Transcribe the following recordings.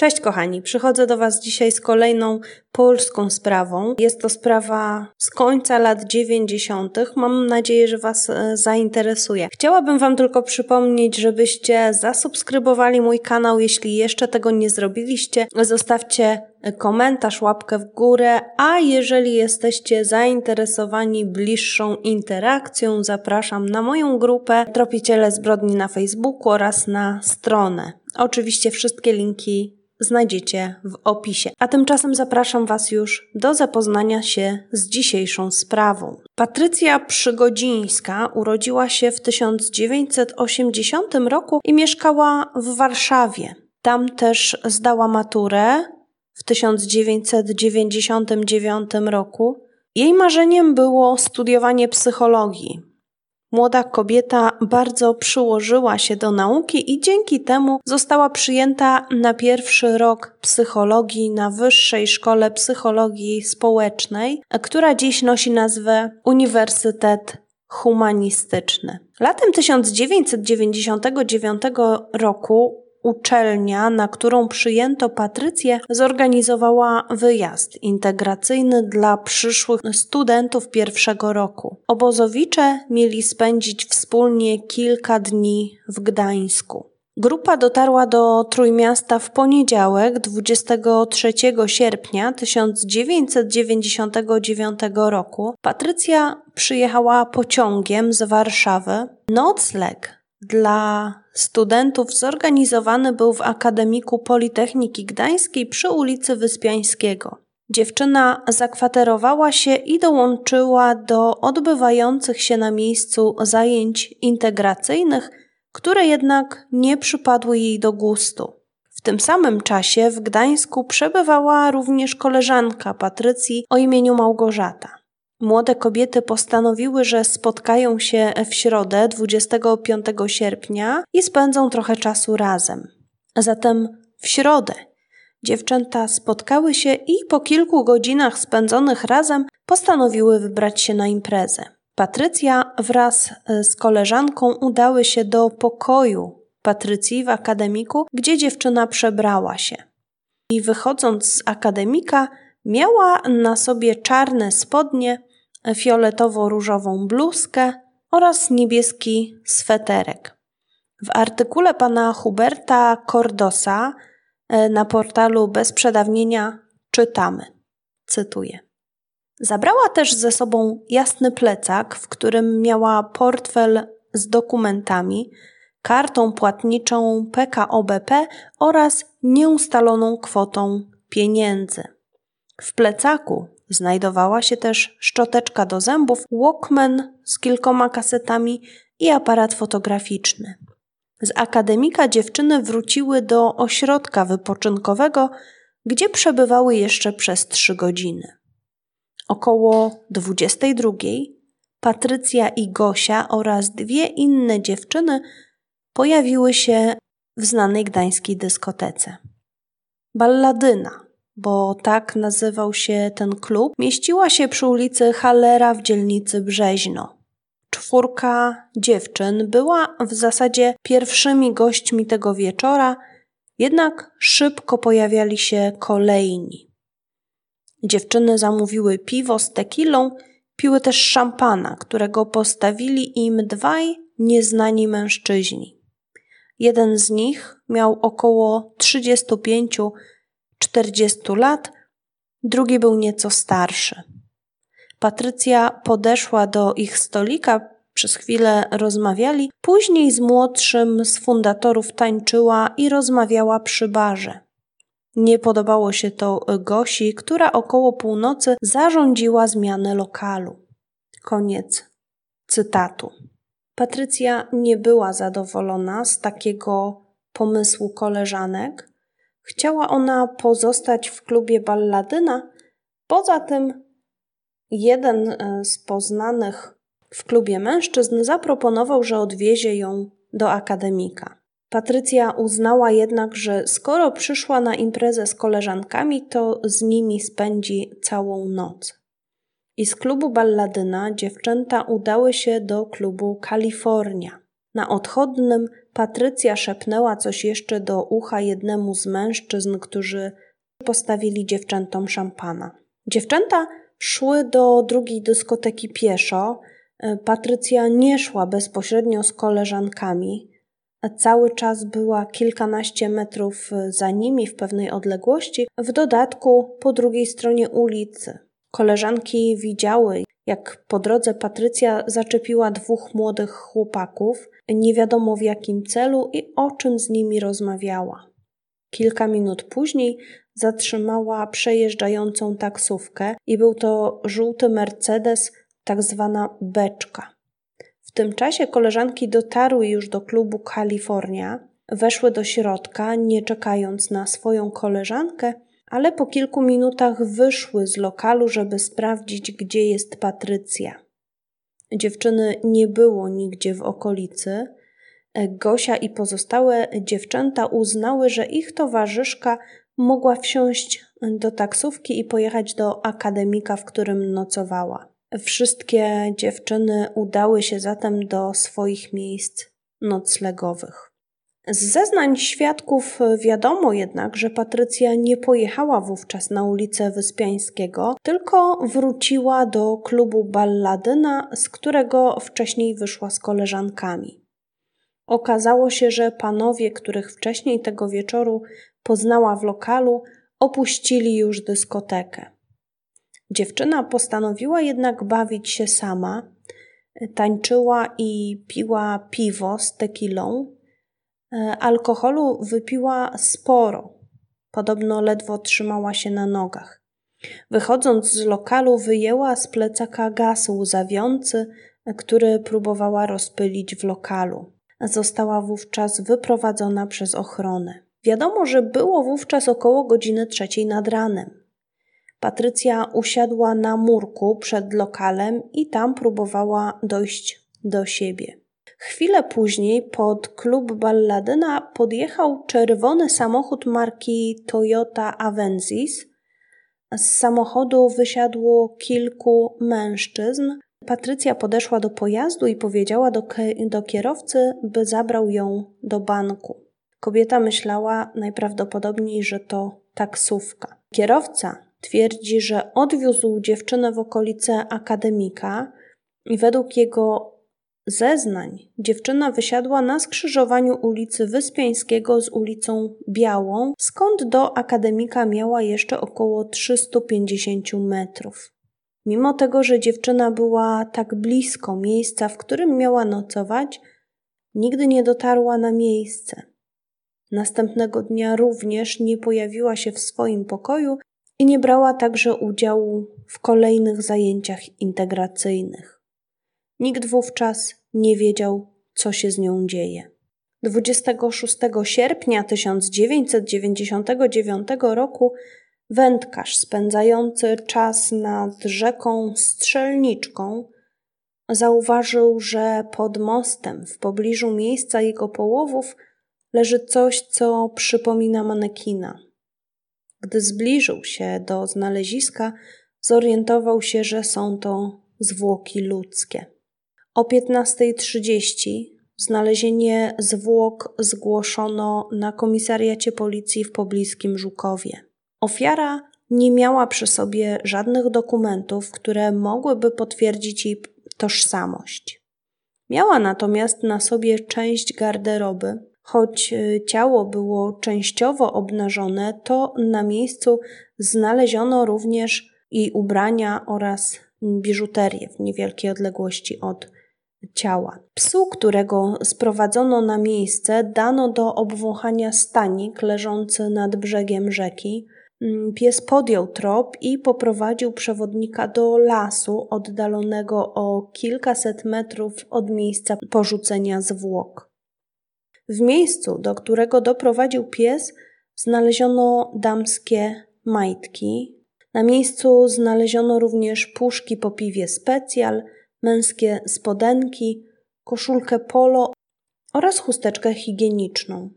Cześć kochani, przychodzę do Was dzisiaj z kolejną polską sprawą. Jest to sprawa z końca lat 90. Mam nadzieję, że Was e, zainteresuje. Chciałabym Wam tylko przypomnieć, żebyście zasubskrybowali mój kanał, jeśli jeszcze tego nie zrobiliście. Zostawcie komentarz, łapkę w górę, a jeżeli jesteście zainteresowani bliższą interakcją, zapraszam na moją grupę Tropiciele Zbrodni na Facebooku oraz na stronę. Oczywiście wszystkie linki znajdziecie w opisie. A tymczasem zapraszam Was już do zapoznania się z dzisiejszą sprawą. Patrycja Przygodzińska urodziła się w 1980 roku i mieszkała w Warszawie. Tam też zdała maturę w 1999 roku. Jej marzeniem było studiowanie psychologii. Młoda kobieta bardzo przyłożyła się do nauki i dzięki temu została przyjęta na pierwszy rok psychologii na Wyższej Szkole Psychologii Społecznej, która dziś nosi nazwę Uniwersytet Humanistyczny. Latem 1999 roku uczelnia, na którą przyjęto Patrycję, zorganizowała wyjazd integracyjny dla przyszłych studentów pierwszego roku. Obozowicze mieli spędzić wspólnie kilka dni w Gdańsku. Grupa dotarła do Trójmiasta w poniedziałek 23 sierpnia 1999 roku. Patrycja przyjechała pociągiem z Warszawy. Nocleg dla studentów zorganizowany był w Akademiku Politechniki Gdańskiej przy ulicy Wyspiańskiego. Dziewczyna zakwaterowała się i dołączyła do odbywających się na miejscu zajęć integracyjnych, które jednak nie przypadły jej do gustu. W tym samym czasie w Gdańsku przebywała również koleżanka Patrycji o imieniu Małgorzata. Młode kobiety postanowiły, że spotkają się w środę 25 sierpnia i spędzą trochę czasu razem. Zatem w środę dziewczęta spotkały się i po kilku godzinach spędzonych razem postanowiły wybrać się na imprezę. Patrycja wraz e, z koleżanką udały się do pokoju Patrycji w akademiku, gdzie dziewczyna przebrała się. I wychodząc z akademika, miała na sobie czarne spodnie, fioletowo-różową bluzkę oraz niebieski sweterek. W artykule pana Huberta Cordosa e, na portalu Bez Przedawnienia czytamy, cytuję. Zabrała też ze sobą jasny plecak, w którym miała portfel z dokumentami, kartą płatniczą PKOBP oraz nieustaloną kwotą pieniędzy. W plecaku Znajdowała się też szczoteczka do zębów, Walkman z kilkoma kasetami i aparat fotograficzny. Z akademika dziewczyny wróciły do ośrodka wypoczynkowego, gdzie przebywały jeszcze przez trzy godziny. Około 22 Patrycja i Gosia oraz dwie inne dziewczyny pojawiły się w znanej gdańskiej dyskotece. Balladyna bo tak nazywał się ten klub, mieściła się przy ulicy Hallera w dzielnicy Brzeźno. Czwórka dziewczyn była w zasadzie pierwszymi gośćmi tego wieczora, jednak szybko pojawiali się kolejni. Dziewczyny zamówiły piwo z tekilą, piły też szampana, którego postawili im dwaj nieznani mężczyźni. Jeden z nich miał około 35 40 lat, drugi był nieco starszy. Patrycja podeszła do ich stolika, przez chwilę rozmawiali, później z młodszym z fundatorów tańczyła i rozmawiała przy barze. Nie podobało się to Gosi, która około północy zarządziła zmianę lokalu. Koniec cytatu. Patrycja nie była zadowolona z takiego pomysłu koleżanek, Chciała ona pozostać w klubie Balladyna. Poza tym, jeden e, z poznanych w klubie mężczyzn zaproponował, że odwiezie ją do akademika. Patrycja uznała jednak, że skoro przyszła na imprezę z koleżankami, to z nimi spędzi całą noc. I z klubu Balladyna dziewczęta udały się do klubu Kalifornia. Na odchodnym Patrycja szepnęła coś jeszcze do ucha jednemu z mężczyzn, którzy postawili dziewczętom szampana. Dziewczęta szły do drugiej dyskoteki pieszo. Patrycja nie szła bezpośrednio z koleżankami. Cały czas była kilkanaście metrów za nimi w pewnej odległości, w dodatku po drugiej stronie ulicy. Koleżanki widziały, jak po drodze Patrycja zaczepiła dwóch młodych chłopaków, nie wiadomo w jakim celu i o czym z nimi rozmawiała. Kilka minut później zatrzymała przejeżdżającą taksówkę i był to żółty Mercedes, tak zwana beczka. W tym czasie koleżanki dotarły już do klubu Kalifornia, weszły do środka, nie czekając na swoją koleżankę, ale po kilku minutach wyszły z lokalu, żeby sprawdzić, gdzie jest Patrycja. Dziewczyny nie było nigdzie w okolicy. Gosia i pozostałe dziewczęta uznały, że ich towarzyszka mogła wsiąść do taksówki i pojechać do akademika, w którym nocowała. Wszystkie dziewczyny udały się zatem do swoich miejsc noclegowych. Z zeznań świadków wiadomo jednak, że Patrycja nie pojechała wówczas na ulicę Wyspiańskiego, tylko wróciła do klubu Balladyna, z którego wcześniej wyszła z koleżankami. Okazało się, że panowie, których wcześniej tego wieczoru poznała w lokalu, opuścili już dyskotekę. Dziewczyna postanowiła jednak bawić się sama, tańczyła i piła piwo z tequilą. E, alkoholu wypiła sporo, podobno ledwo trzymała się na nogach. Wychodząc z lokalu, wyjęła z plecaka gaz łzawiący, który próbowała rozpylić w lokalu. Została wówczas wyprowadzona przez ochronę. Wiadomo, że było wówczas około godziny trzeciej nad ranem. Patrycja usiadła na murku przed lokalem i tam próbowała dojść do siebie. Chwilę później pod klub Balladyna podjechał czerwony samochód marki Toyota Avensis. Z samochodu wysiadło kilku mężczyzn. Patrycja podeszła do pojazdu i powiedziała do, do kierowcy, by zabrał ją do banku. Kobieta myślała najprawdopodobniej, że to taksówka. Kierowca twierdzi, że odwiózł dziewczynę w okolice akademika i według jego zeznań dziewczyna wysiadła na skrzyżowaniu ulicy Wyspiańskiego z ulicą Białą, skąd do akademika miała jeszcze około 350 metrów. Mimo tego, że dziewczyna była tak blisko miejsca, w którym miała nocować, nigdy nie dotarła na miejsce. Następnego dnia również nie pojawiła się w swoim pokoju i nie brała także udziału w kolejnych zajęciach integracyjnych. Nikt wówczas nie wiedział, co się z nią dzieje. 26 sierpnia 1999 roku wędkarz spędzający czas nad rzeką Strzelniczką zauważył, że pod mostem w pobliżu miejsca jego połowów leży coś, co przypomina manekina. Gdy zbliżył się do znaleziska, zorientował się, że są to zwłoki ludzkie. O 15.30 znalezienie zwłok zgłoszono na komisariacie policji w pobliskim Żukowie. Ofiara nie miała przy sobie żadnych dokumentów, które mogłyby potwierdzić jej tożsamość. Miała natomiast na sobie część garderoby, Choć e, ciało było częściowo obnażone, to na miejscu znaleziono również jej ubrania oraz biżuterię w niewielkiej odległości od ciała. Psu, którego sprowadzono na miejsce, dano do obwąchania stanik leżący nad brzegiem rzeki. Mm, pies podjął trop i poprowadził przewodnika do lasu oddalonego o kilkaset metrów od miejsca porzucenia zwłok. W miejscu, do którego doprowadził pies, znaleziono damskie majtki. Na miejscu znaleziono również puszki po piwie specjal, męskie spodenki, koszulkę polo oraz chusteczkę higieniczną.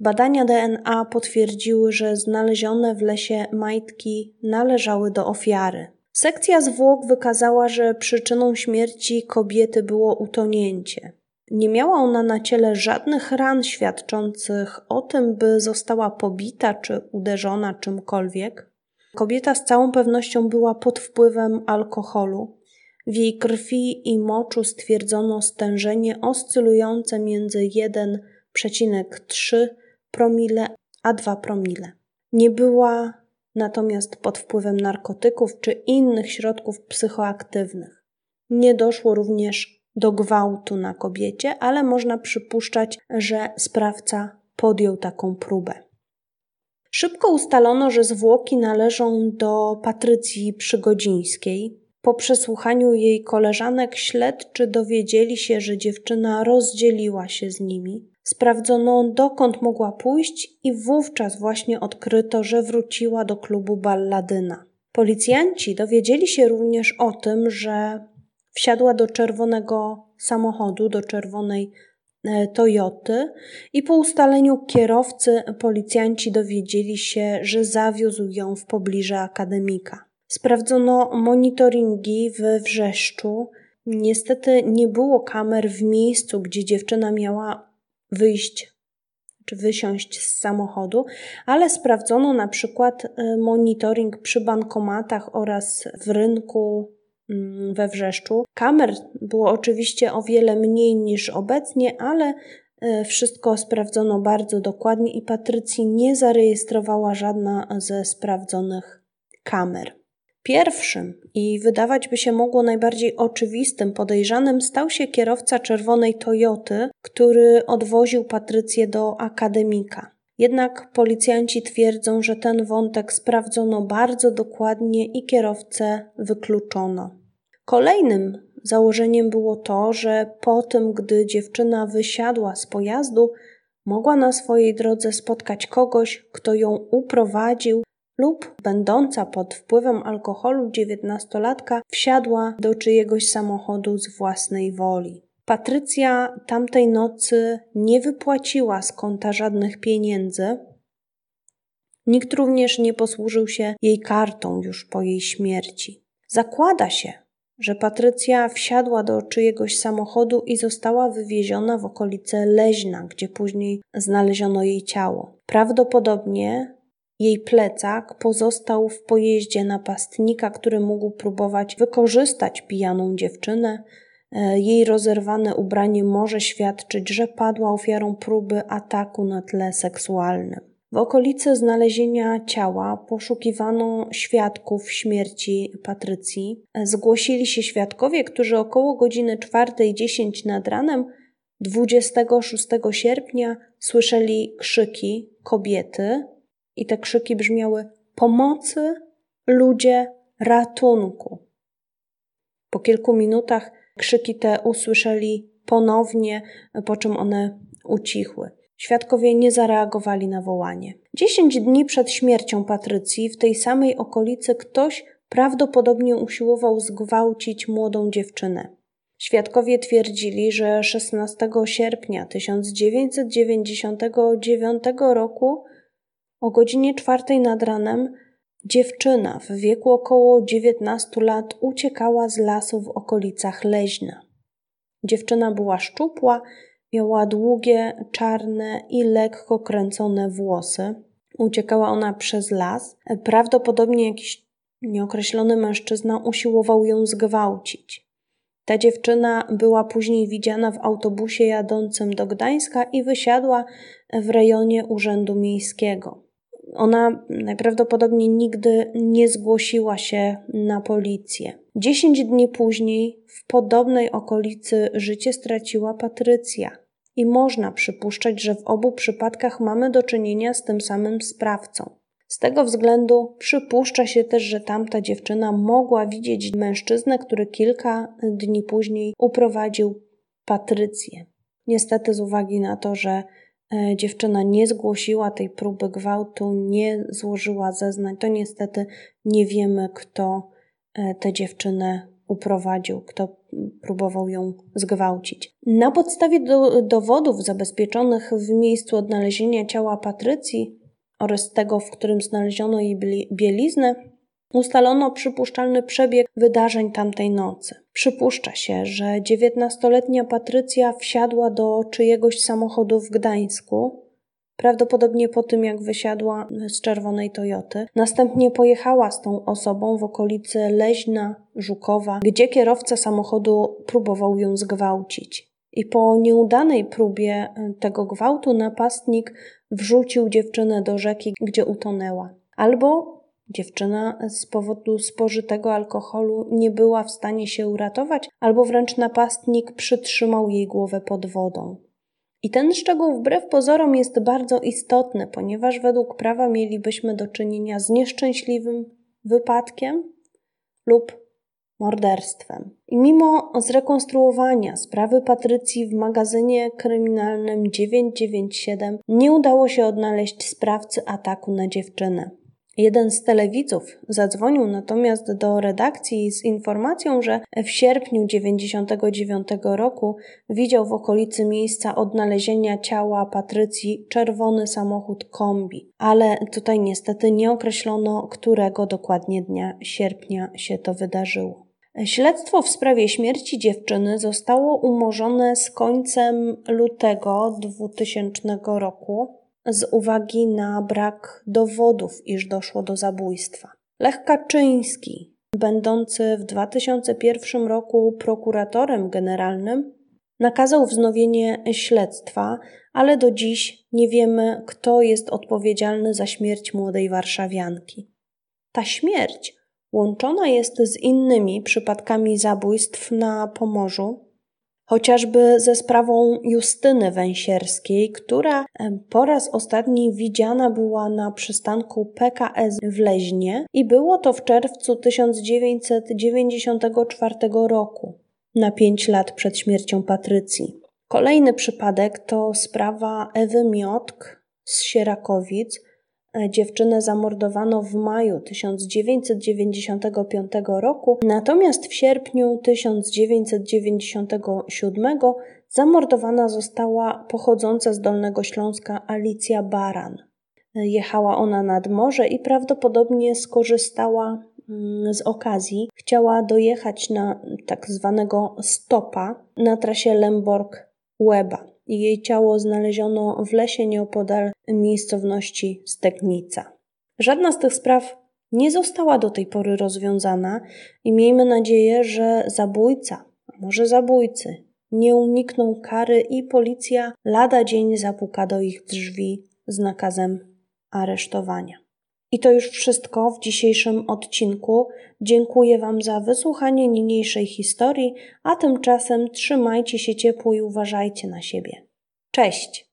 Badania DNA potwierdziły, że znalezione w lesie majtki należały do ofiary. Sekcja zwłok wykazała, że przyczyną śmierci kobiety było utonięcie. Nie miała ona na ciele żadnych ran świadczących o tym, by została pobita czy uderzona czymkolwiek. Kobieta z całą pewnością była pod wpływem alkoholu. W jej krwi i moczu stwierdzono stężenie oscylujące między 1,3 promile a 2 promile. Nie była natomiast pod wpływem narkotyków czy innych środków psychoaktywnych. Nie doszło również do gwałtu na kobiecie, ale można przypuszczać, że sprawca podjął taką próbę. Szybko ustalono, że zwłoki należą do Patrycji Przygodzińskiej. Po przesłuchaniu jej koleżanek śledczy dowiedzieli się, że dziewczyna rozdzieliła się z nimi. Sprawdzono, dokąd mogła pójść, i wówczas właśnie odkryto, że wróciła do klubu Balladyna. Policjanci dowiedzieli się również o tym, że wsiadła do czerwonego samochodu, do czerwonej e, Toyoty i po ustaleniu kierowcy policjanci dowiedzieli się, że zawiózł ją w pobliżu akademika. Sprawdzono monitoringi w Wrzeszczu. Niestety nie było kamer w miejscu, gdzie dziewczyna miała wyjść czy wysiąść z samochodu, ale sprawdzono na przykład e, monitoring przy bankomatach oraz w rynku mm, we Wrzeszczu. Kamer było oczywiście o wiele mniej niż obecnie, ale e, wszystko sprawdzono bardzo dokładnie i Patrycji nie zarejestrowała żadna ze sprawdzonych kamer. Pierwszym i wydawać by się mogło najbardziej oczywistym podejrzanym stał się kierowca czerwonej Toyoty, który odwoził Patrycję do akademika. Jednak policjanci twierdzą, że ten wątek sprawdzono bardzo dokładnie i kierowcę wykluczono. Kolejnym założeniem było to, że po tym, gdy dziewczyna wysiadła z pojazdu, mogła na swojej drodze spotkać kogoś, kto ją uprowadził lub będąca pod wpływem alkoholu dziewiętnastolatka wsiadła do czyjegoś samochodu z własnej woli. Patrycja tamtej nocy nie wypłaciła z konta żadnych pieniędzy. Nikt również nie posłużył się jej kartą już po jej śmierci. Zakłada się, że Patrycja wsiadła do czyjegoś samochodu i została wywieziona w okolice Leźna, gdzie później znaleziono jej ciało. Prawdopodobnie jej plecak pozostał w pojeździe napastnika, który mógł próbować wykorzystać pijaną dziewczynę. E, jej rozerwane ubranie może świadczyć, że padła ofiarą próby ataku na tle seksualnym. W okolicy znalezienia ciała poszukiwano świadków śmierci Patrycji. E, zgłosili się świadkowie, którzy około godziny 4.10 nad ranem 26 sierpnia słyszeli krzyki kobiety, i te krzyki brzmiały: Pomocy, ludzie, ratunku. Po kilku minutach krzyki te usłyszeli ponownie, po czym one ucichły. Świadkowie nie zareagowali na wołanie. Dziesięć dni przed śmiercią Patrycji w tej samej okolicy ktoś prawdopodobnie usiłował zgwałcić młodą dziewczynę. Świadkowie twierdzili, że 16 sierpnia 1999 roku o godzinie czwartej nad ranem dziewczyna w wieku około 19 lat uciekała z lasu w okolicach Leźna. Dziewczyna była szczupła, miała długie, czarne i lekko kręcone włosy. Uciekała ona przez las. Prawdopodobnie jakiś nieokreślony mężczyzna usiłował ją zgwałcić. Ta dziewczyna była później widziana w autobusie jadącym do Gdańska i wysiadła w rejonie Urzędu Miejskiego. Ona najprawdopodobniej nigdy nie zgłosiła się na policję. Dziesięć dni później w podobnej okolicy życie straciła Patrycja. I można przypuszczać, że w obu przypadkach mamy do czynienia z tym samym sprawcą. Z tego względu przypuszcza się też, że tamta dziewczyna mogła widzieć mężczyznę, który kilka dni później uprowadził Patrycję. Niestety, z uwagi na to, że dziewczyna nie zgłosiła tej próby gwałtu, nie złożyła zeznań, to niestety nie wiemy, kto e, tę dziewczynę uprowadził, kto próbował ją zgwałcić. Na podstawie do, dowodów zabezpieczonych w miejscu odnalezienia ciała Patrycji oraz tego, w którym znaleziono jej bieliznę, Ustalono przypuszczalny przebieg wydarzeń tamtej nocy. Przypuszcza się, że dziewiętnastoletnia Patrycja wsiadła do czyjegoś samochodu w Gdańsku, prawdopodobnie po tym jak wysiadła z czerwonej Toyoty. Następnie pojechała z tą osobą w okolicy Leźna, Żukowa, gdzie kierowca samochodu próbował ją zgwałcić. I po nieudanej próbie tego gwałtu napastnik wrzucił dziewczynę do rzeki, gdzie utonęła. Albo dziewczyna z powodu spożytego alkoholu nie była w stanie się uratować, albo wręcz napastnik przytrzymał jej głowę pod wodą. I ten szczegół wbrew pozorom jest bardzo istotny, ponieważ według prawa mielibyśmy do czynienia z nieszczęśliwym wypadkiem lub morderstwem. I mimo zrekonstruowania sprawy Patrycji w magazynie kryminalnym 997 nie udało się odnaleźć sprawcy ataku na dziewczynę. Jeden z telewidzów zadzwonił natomiast do redakcji z informacją, że w sierpniu 1999 roku widział w okolicy miejsca odnalezienia ciała Patrycji czerwony samochód kombi, ale tutaj niestety nie określono, którego dokładnie dnia sierpnia się to wydarzyło. Śledztwo w sprawie śmierci dziewczyny zostało umorzone z końcem lutego 2000 roku z uwagi na brak dowodów, iż doszło do zabójstwa. Lech Kaczyński, będący w 2001 roku prokuratorem generalnym, nakazał wznowienie śledztwa, ale do dziś nie wiemy, kto jest odpowiedzialny za śmierć młodej Warszawianki. Ta śmierć łączona jest z innymi przypadkami zabójstw na Pomorzu, chociażby ze sprawą Justyny Węsierskiej, która po raz ostatni widziana była na przystanku PKS w Leźnie i było to w czerwcu 1994 roku, na pięć lat przed śmiercią Patrycji. Kolejny przypadek to sprawa Ewy Miotk z Sierakowic, E, dziewczynę zamordowano w maju 1995 roku, natomiast w sierpniu 1997 zamordowana została pochodząca z Dolnego Śląska Alicja Baran. E, jechała ona nad morze i prawdopodobnie skorzystała mm, z okazji. Chciała dojechać na tak zwanego stopa na trasie Lemborg-Łeba jej ciało znaleziono w lesie nieopodal miejscowości Stegnica. Żadna z tych spraw nie została do tej pory rozwiązana i miejmy nadzieję, że zabójca, a może zabójcy, nie unikną kary i policja lada dzień zapuka do ich drzwi z nakazem aresztowania. I to już wszystko w dzisiejszym odcinku. Dziękuję Wam za wysłuchanie niniejszej historii, a tymczasem trzymajcie się ciepło i uważajcie na siebie. Cześć!